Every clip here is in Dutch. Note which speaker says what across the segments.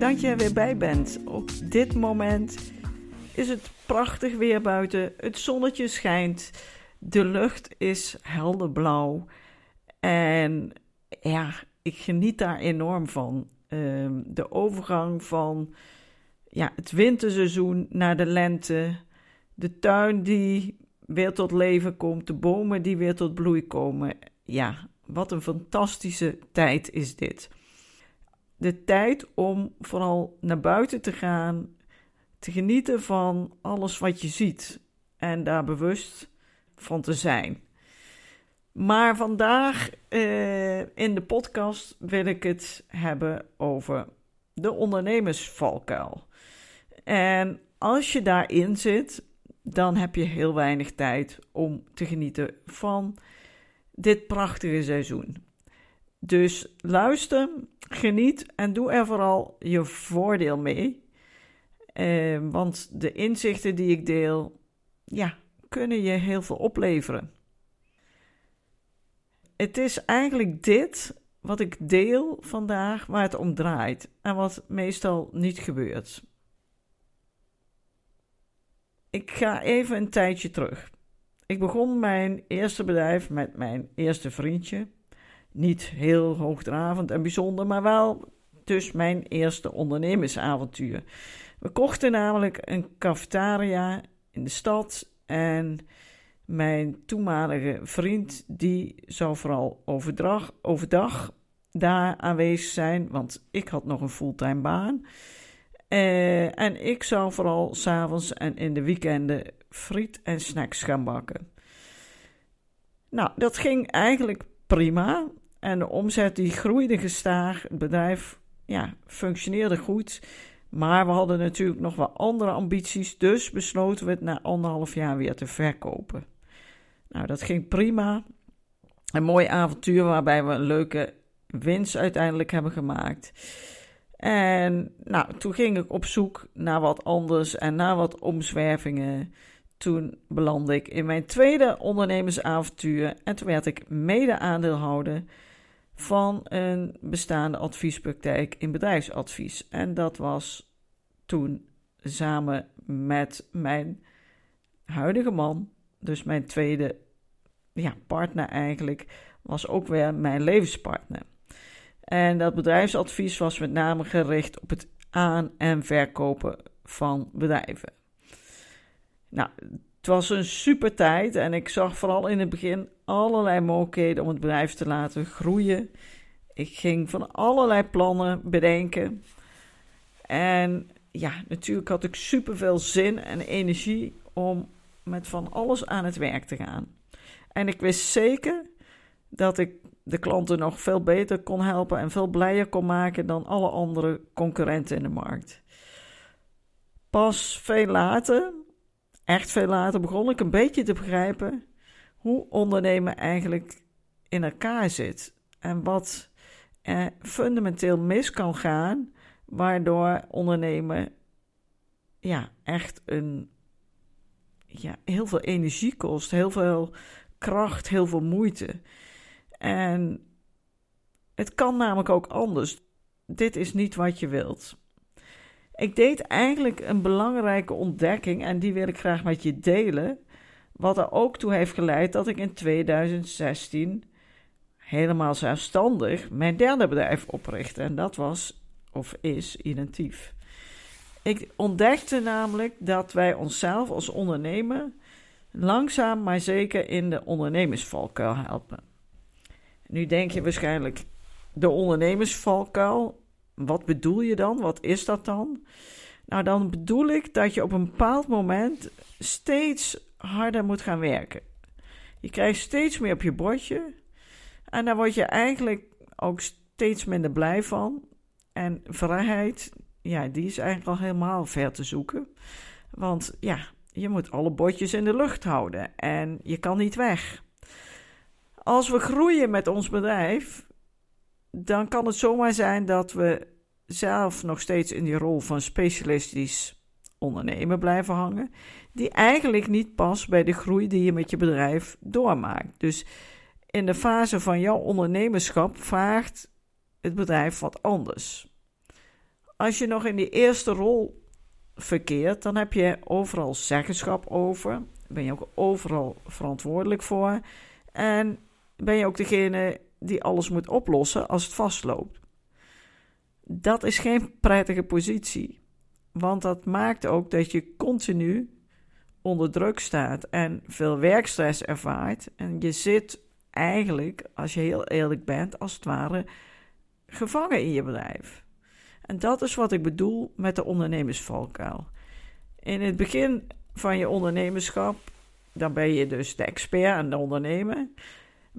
Speaker 1: Dat je er weer bij bent. Op dit moment is het prachtig weer buiten. Het zonnetje schijnt. De lucht is helder blauw. En ja, ik geniet daar enorm van. Ehm, de overgang van ja, het winterseizoen naar de lente. De tuin die weer tot leven komt. De bomen die weer tot bloei komen. Ja, wat een fantastische tijd is dit. De tijd om vooral naar buiten te gaan, te genieten van alles wat je ziet en daar bewust van te zijn. Maar vandaag uh, in de podcast wil ik het hebben over de ondernemersvalkuil. En als je daarin zit, dan heb je heel weinig tijd om te genieten van dit prachtige seizoen. Dus luister, geniet en doe er vooral je voordeel mee. Eh, want de inzichten die ik deel, ja, kunnen je heel veel opleveren. Het is eigenlijk dit wat ik deel vandaag waar het om draait en wat meestal niet gebeurt. Ik ga even een tijdje terug. Ik begon mijn eerste bedrijf met mijn eerste vriendje. Niet heel hoogdravend en bijzonder, maar wel dus mijn eerste ondernemersavontuur. We kochten namelijk een cafetaria in de stad en mijn toenmalige vriend die zou vooral overdag, overdag daar aanwezig zijn, want ik had nog een fulltime baan. Uh, en ik zou vooral s'avonds en in de weekenden friet en snacks gaan bakken. Nou, dat ging eigenlijk prima. En de omzet die groeide gestaag. Het bedrijf ja, functioneerde goed. Maar we hadden natuurlijk nog wel andere ambities. Dus besloten we het na anderhalf jaar weer te verkopen. Nou, dat ging prima. Een mooi avontuur waarbij we een leuke winst uiteindelijk hebben gemaakt. En nou, toen ging ik op zoek naar wat anders en naar wat omzwervingen. Toen belandde ik in mijn tweede ondernemersavontuur en toen werd ik mede-aandeelhouder van een bestaande adviespraktijk in bedrijfsadvies. En dat was toen samen met mijn huidige man, dus mijn tweede ja, partner eigenlijk, was ook weer mijn levenspartner. En dat bedrijfsadvies was met name gericht op het aan- en verkopen van bedrijven. Nou, het was een super tijd en ik zag vooral in het begin allerlei mogelijkheden om het bedrijf te laten groeien. Ik ging van allerlei plannen bedenken. En ja, natuurlijk had ik super veel zin en energie om met van alles aan het werk te gaan. En ik wist zeker dat ik de klanten nog veel beter kon helpen en veel blijer kon maken dan alle andere concurrenten in de markt. Pas veel later, echt veel later, begon ik een beetje te begrijpen hoe ondernemen eigenlijk in elkaar zit en wat er fundamenteel mis kan gaan, waardoor ondernemen ja, echt een, ja, heel veel energie kost, heel veel kracht, heel veel moeite. En het kan namelijk ook anders. Dit is niet wat je wilt. Ik deed eigenlijk een belangrijke ontdekking en die wil ik graag met je delen. Wat er ook toe heeft geleid dat ik in 2016 helemaal zelfstandig mijn derde bedrijf oprichtte. En dat was of is Identief. Ik ontdekte namelijk dat wij onszelf als ondernemer langzaam maar zeker in de ondernemersvalkuil helpen. Nu denk je waarschijnlijk, de ondernemersvalkuil, wat bedoel je dan? Wat is dat dan? Nou, dan bedoel ik dat je op een bepaald moment steeds harder moet gaan werken. Je krijgt steeds meer op je bordje, En daar word je eigenlijk ook steeds minder blij van. En vrijheid, ja, die is eigenlijk al helemaal ver te zoeken. Want ja, je moet alle botjes in de lucht houden en je kan niet weg. Als we groeien met ons bedrijf, dan kan het zomaar zijn dat we zelf nog steeds in die rol van specialistisch ondernemer blijven hangen, die eigenlijk niet past bij de groei die je met je bedrijf doormaakt. Dus in de fase van jouw ondernemerschap vraagt het bedrijf wat anders. Als je nog in die eerste rol verkeert, dan heb je overal zeggenschap over. Ben je ook overal verantwoordelijk voor. En ben je ook degene die alles moet oplossen als het vastloopt. Dat is geen prettige positie. Want dat maakt ook dat je continu onder druk staat en veel werkstress ervaart. En je zit eigenlijk, als je heel eerlijk bent, als het ware gevangen in je bedrijf. En dat is wat ik bedoel met de ondernemersvalkuil. In het begin van je ondernemerschap, dan ben je dus de expert en de ondernemer.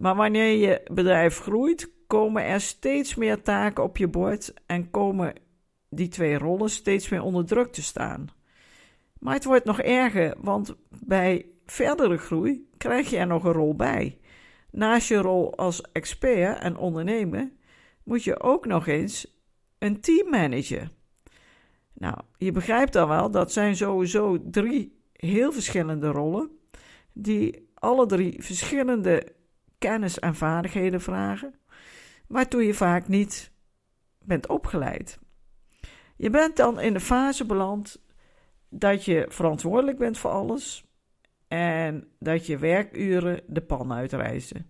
Speaker 1: Maar wanneer je bedrijf groeit, komen er steeds meer taken op je bord en komen die twee rollen steeds meer onder druk te staan. Maar het wordt nog erger, want bij verdere groei krijg je er nog een rol bij. Naast je rol als expert en ondernemer moet je ook nog eens een team managen. Nou, je begrijpt dan wel, dat zijn sowieso drie heel verschillende rollen, die alle drie verschillende kennis en vaardigheden vragen, waartoe je vaak niet bent opgeleid. Je bent dan in de fase beland dat je verantwoordelijk bent voor alles en dat je werkuren de pan uitreizen.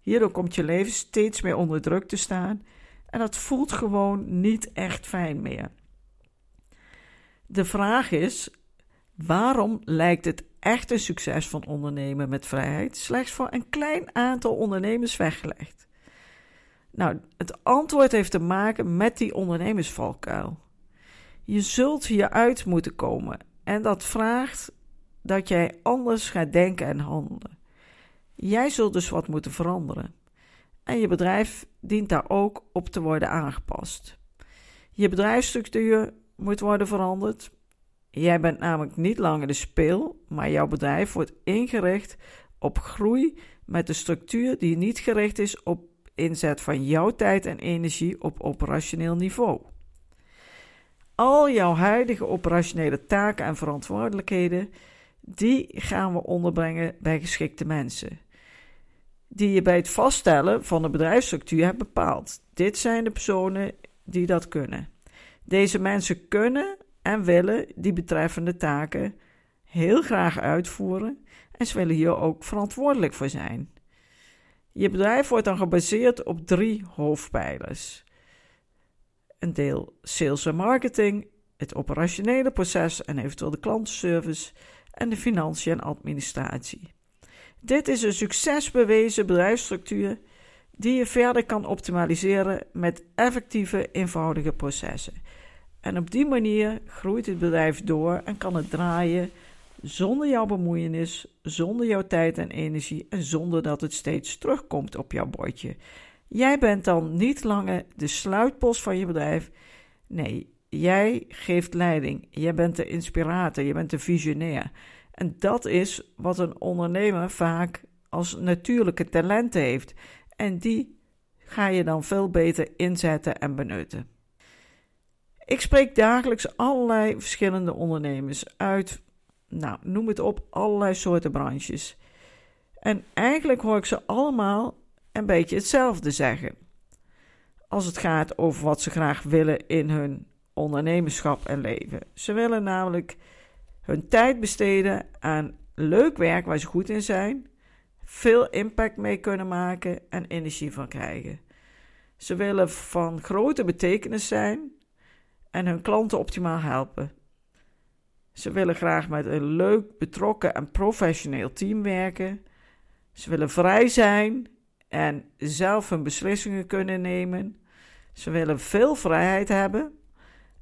Speaker 1: Hierdoor komt je leven steeds meer onder druk te staan en dat voelt gewoon niet echt fijn meer. De vraag is: waarom lijkt het echte succes van ondernemen met vrijheid slechts voor een klein aantal ondernemers weggelegd? Nou, het antwoord heeft te maken met die ondernemersvalkuil. Je zult hieruit moeten komen en dat vraagt dat jij anders gaat denken en handelen. Jij zult dus wat moeten veranderen. En je bedrijf dient daar ook op te worden aangepast. Je bedrijfsstructuur moet worden veranderd. Jij bent namelijk niet langer de speel, maar jouw bedrijf wordt ingericht op groei met een structuur die niet gericht is op inzet van jouw tijd en energie op operationeel niveau. Al jouw huidige operationele taken en verantwoordelijkheden, die gaan we onderbrengen bij geschikte mensen die je bij het vaststellen van de bedrijfsstructuur hebt bepaald. Dit zijn de personen die dat kunnen. Deze mensen kunnen en willen die betreffende taken heel graag uitvoeren en ze willen hier ook verantwoordelijk voor zijn. Je bedrijf wordt dan gebaseerd op drie hoofdpijlers. Een deel sales en marketing, het operationele proces en eventueel de klantenservice en de financiën en administratie. Dit is een succesbewezen bedrijfsstructuur die je verder kan optimaliseren met effectieve, eenvoudige processen. En op die manier groeit het bedrijf door en kan het draaien zonder jouw bemoeienis, zonder jouw tijd en energie en zonder dat het steeds terugkomt op jouw bordje. Jij bent dan niet langer de sluitpost van je bedrijf. Nee, jij geeft leiding. Jij bent de inspirator, je bent de visionair. En dat is wat een ondernemer vaak als natuurlijke talenten heeft. En die ga je dan veel beter inzetten en benutten. Ik spreek dagelijks allerlei verschillende ondernemers uit, nou, noem het op, allerlei soorten branches. En eigenlijk hoor ik ze allemaal een beetje hetzelfde zeggen. Als het gaat over wat ze graag willen in hun ondernemerschap en leven. Ze willen namelijk hun tijd besteden aan leuk werk waar ze goed in zijn, veel impact mee kunnen maken en energie van krijgen. Ze willen van grote betekenis zijn en hun klanten optimaal helpen. Ze willen graag met een leuk, betrokken en professioneel team werken. Ze willen vrij zijn en zelf hun beslissingen kunnen nemen. Ze willen veel vrijheid hebben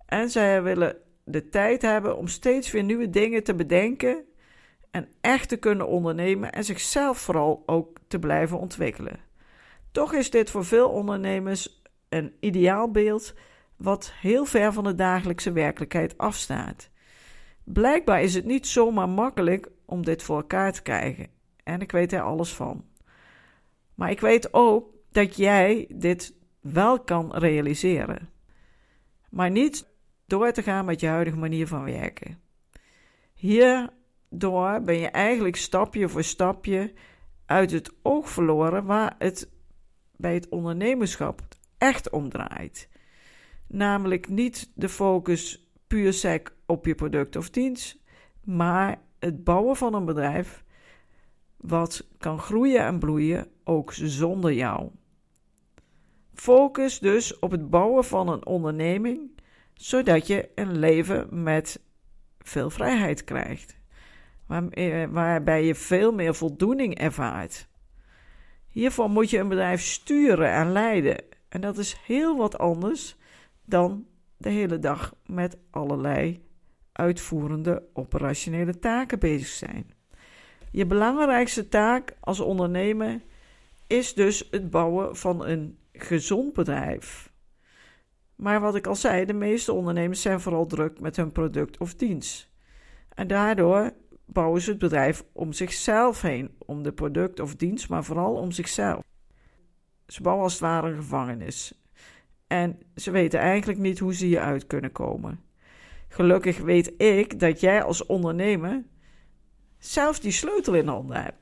Speaker 1: en zij willen de tijd hebben om steeds weer nieuwe dingen te bedenken en echt te kunnen ondernemen en zichzelf vooral ook te blijven ontwikkelen. Toch is dit voor veel ondernemers een ideaalbeeld wat heel ver van de dagelijkse werkelijkheid afstaat. Blijkbaar is het niet zomaar makkelijk om dit voor elkaar te krijgen. En ik weet er alles van. Maar ik weet ook dat jij dit wel kan realiseren. Maar niet door te gaan met je huidige manier van werken. Hierdoor ben je eigenlijk stapje voor stapje uit het oog verloren waar het bij het ondernemerschap echt om draait. Namelijk niet de focus puur sec op je product of dienst, maar het bouwen van een bedrijf wat kan groeien en bloeien ook zonder jou. Focus dus op het bouwen van een onderneming, zodat je een leven met veel vrijheid krijgt, eh, waarbij je veel meer voldoening ervaart. Hiervoor moet je een bedrijf sturen en leiden, en dat is heel wat anders dan de hele dag met allerlei uitvoerende operationele taken bezig zijn. Je belangrijkste taak als ondernemer is dus het bouwen van een gezond bedrijf. Maar wat ik al zei, de meeste ondernemers zijn vooral druk met hun product of dienst. En daardoor bouwen ze het bedrijf om zichzelf heen, om de product of dienst, maar vooral om zichzelf. Ze bouwen als het ware een gevangenis. En ze weten eigenlijk niet hoe ze hieruit kunnen komen. Gelukkig weet ik dat jij als ondernemer zelf die sleutel in handen hebt.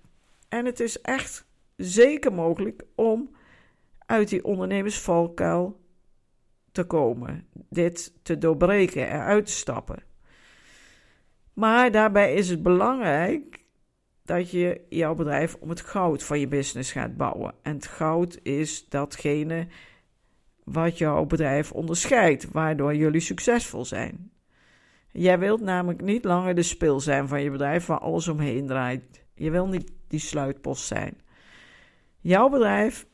Speaker 1: En het is echt zeker mogelijk om uit die ondernemersvalkuil te komen, dit te doorbreken, eruit te stappen. Maar daarbij is het belangrijk dat je jouw bedrijf om het goud van je business gaat bouwen. En het goud is datgene wat jouw bedrijf onderscheidt, waardoor jullie succesvol zijn. Jij wilt namelijk niet langer de spil zijn van je bedrijf waar alles omheen draait. Je wil niet die sluitpost zijn. Jouw bedrijf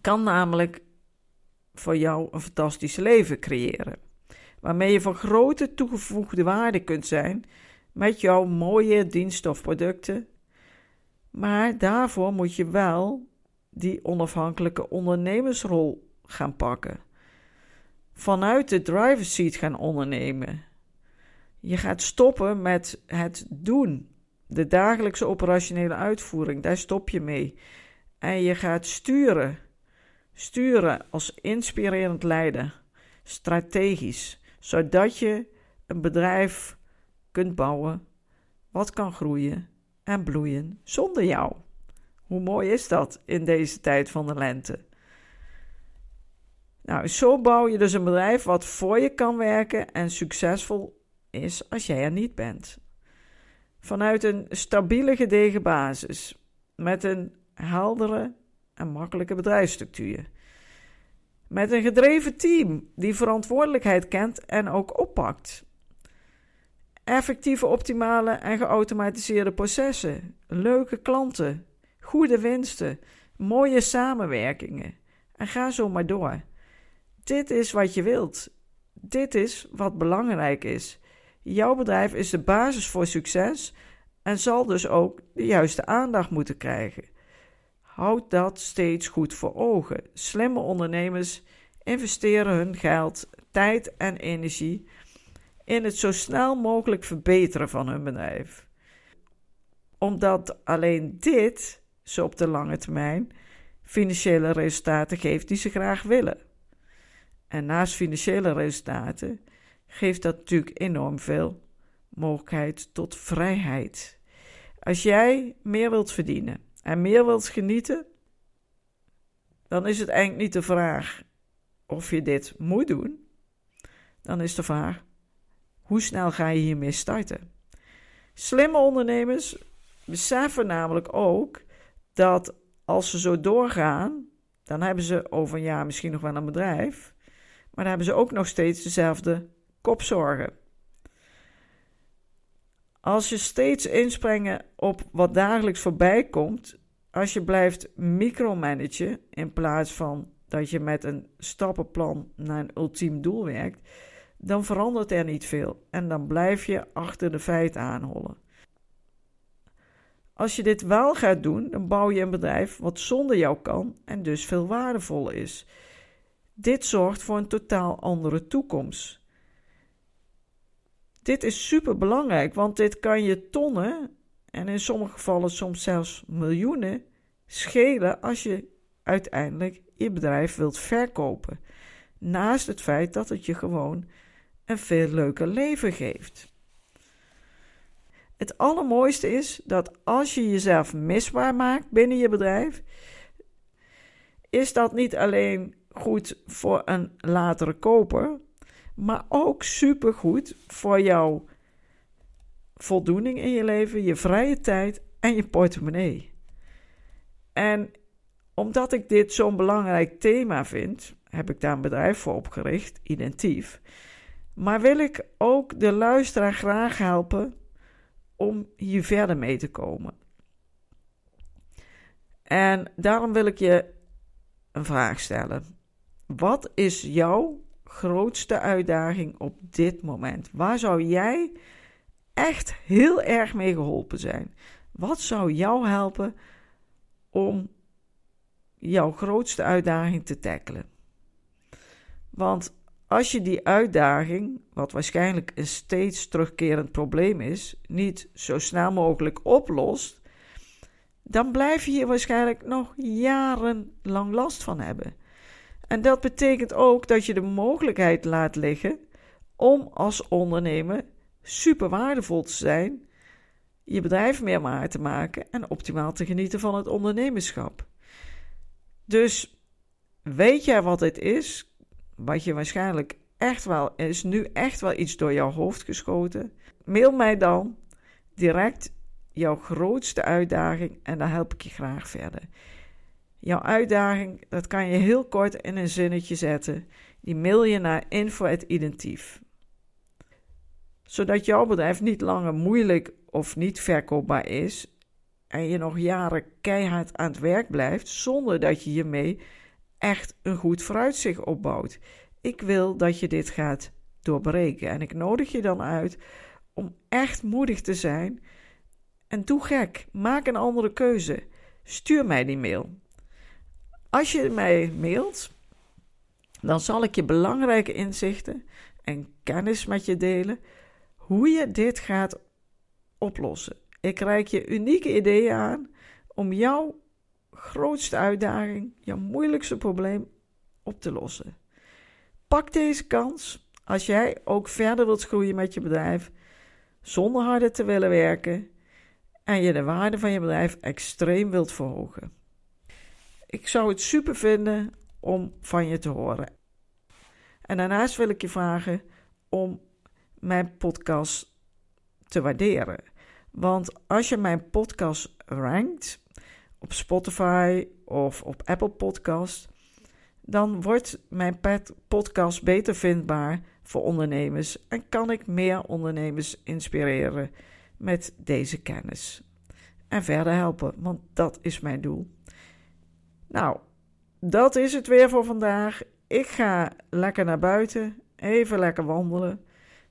Speaker 1: kan namelijk voor jou een fantastisch leven creëren. Waarmee je van grote toegevoegde waarde kunt zijn met jouw mooie diensten of producten. Maar daarvoor moet je wel die onafhankelijke ondernemersrol gaan pakken. Vanuit de driver's seat gaan ondernemen. Je gaat stoppen met het doen. De dagelijkse operationele uitvoering, daar stop je mee. En je gaat sturen. Sturen als inspirerend leider, strategisch, zodat je een bedrijf kunt bouwen wat kan groeien en bloeien zonder jou. Hoe mooi is dat in deze tijd van de lente? Nou, zo bouw je dus een bedrijf wat voor je kan werken en succesvol is als jij er niet bent. Vanuit een stabiele gedegen basis, met een heldere en makkelijke bedrijfsstructuur. Met een gedreven team die verantwoordelijkheid kent en ook oppakt. Effectieve, optimale en geautomatiseerde processen, leuke klanten, goede winsten, mooie samenwerkingen. En ga zo maar door. Dit is wat je wilt. Dit is wat belangrijk is. Jouw bedrijf is de basis voor succes en zal dus ook de juiste aandacht moeten krijgen. Houd dat steeds goed voor ogen. Slimme ondernemers investeren hun geld, tijd en energie in het zo snel mogelijk verbeteren van hun bedrijf. Omdat alleen dit, zo op de lange termijn, financiële resultaten geeft die ze graag willen. En naast financiële resultaten geeft dat natuurlijk enorm veel mogelijkheid tot vrijheid. Als jij meer wilt verdienen en meer wilt genieten, dan is het eigenlijk niet de vraag of je dit moet doen. Dan is de vraag: hoe snel ga je hiermee starten? Slimme ondernemers beseffen namelijk ook dat als ze zo doorgaan, dan hebben ze over een jaar misschien nog wel een bedrijf, maar dan hebben ze ook nog steeds dezelfde kopzorgen. Als je steeds inspringen op wat dagelijks voorbij komt, als je blijft micromanagen in plaats van dat je met een stappenplan naar een ultiem doel werkt, dan verandert er niet veel en dan blijf je achter de feiten aanhollen. als je dit wel gaat doen, dan bouw je een bedrijf wat zonder jou kan en dus veel waardevoller is. Dit zorgt voor een totaal andere toekomst. Dit is super belangrijk, want dit kan je tonnen en in sommige gevallen soms zelfs miljoenen schelen als je uiteindelijk je bedrijf wilt verkopen. Naast het feit dat het je gewoon een veel leuker leven geeft. Het allermooiste is dat als je jezelf misbaar maakt binnen je bedrijf, is dat niet alleen goed voor een latere koper, maar ook supergoed voor jouw voldoening in je leven, je vrije tijd en je portemonnee. En omdat ik dit zo'n belangrijk thema vind, heb ik daar een bedrijf voor opgericht, Identief. Maar wil ik ook de luisteraar graag helpen om hier verder mee te komen. En daarom wil ik je een vraag stellen. Wat is jouw grootste uitdaging op dit moment? Waar zou jij echt heel erg mee geholpen zijn? Wat zou jou helpen om jouw grootste uitdaging te tackelen? Want als je die uitdaging, wat waarschijnlijk een steeds terugkerend probleem is, niet zo snel mogelijk oplost, dan blijf je hier waarschijnlijk nog jarenlang last van hebben. En dat betekent ook dat je de mogelijkheid laat liggen om als ondernemer super waardevol te zijn, je bedrijf meer waard te maken en optimaal te genieten van het ondernemerschap. Dus weet jij wat dit is? wat je waarschijnlijk echt wel is, nu echt wel iets door jouw hoofd geschoten, mail mij dan direct jouw grootste uitdaging en dan help ik je graag verder. Jouw uitdaging, dat kan je heel kort in een zinnetje zetten. Die mail je naar info.identief. Zodat jouw bedrijf niet langer moeilijk of niet verkoopbaar is en je nog jaren keihard aan het werk blijft zonder dat je hiermee echt een goed vooruitzicht opbouwt. Ik wil dat je dit gaat doorbreken. En ik nodig je dan uit om echt moedig te zijn. En doe gek. Maak een andere keuze. Stuur mij die mail. Als je mij mailt, dan zal ik je belangrijke inzichten en kennis met je delen hoe je dit gaat oplossen. Ik reik je unieke ideeën aan om jouw grootste uitdaging, jouw moeilijkste probleem op te lossen. Pak deze kans als jij ook verder wilt groeien met je bedrijf, zonder harder te willen werken en je de waarde van je bedrijf extreem wilt verhogen. Ik zou het super vinden om van je te horen. En daarnaast wil ik je vragen om mijn podcast te waarderen. Want als je mijn podcast rankt, op Spotify of op Apple Podcast, dan wordt mijn podcast beter vindbaar voor ondernemers en kan ik meer ondernemers inspireren met deze kennis. En verder helpen, want dat is mijn doel. Nou, dat is het weer voor vandaag. Ik ga lekker naar buiten, even lekker wandelen.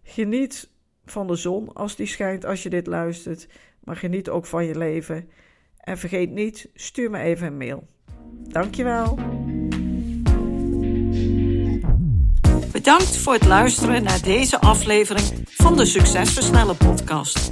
Speaker 1: Geniet van de zon als die schijnt als je dit luistert, maar geniet ook van je leven. En vergeet niet, stuur me even een mail. Dankjewel.
Speaker 2: Bedankt voor het luisteren naar deze aflevering van de Succesversnellen podcast.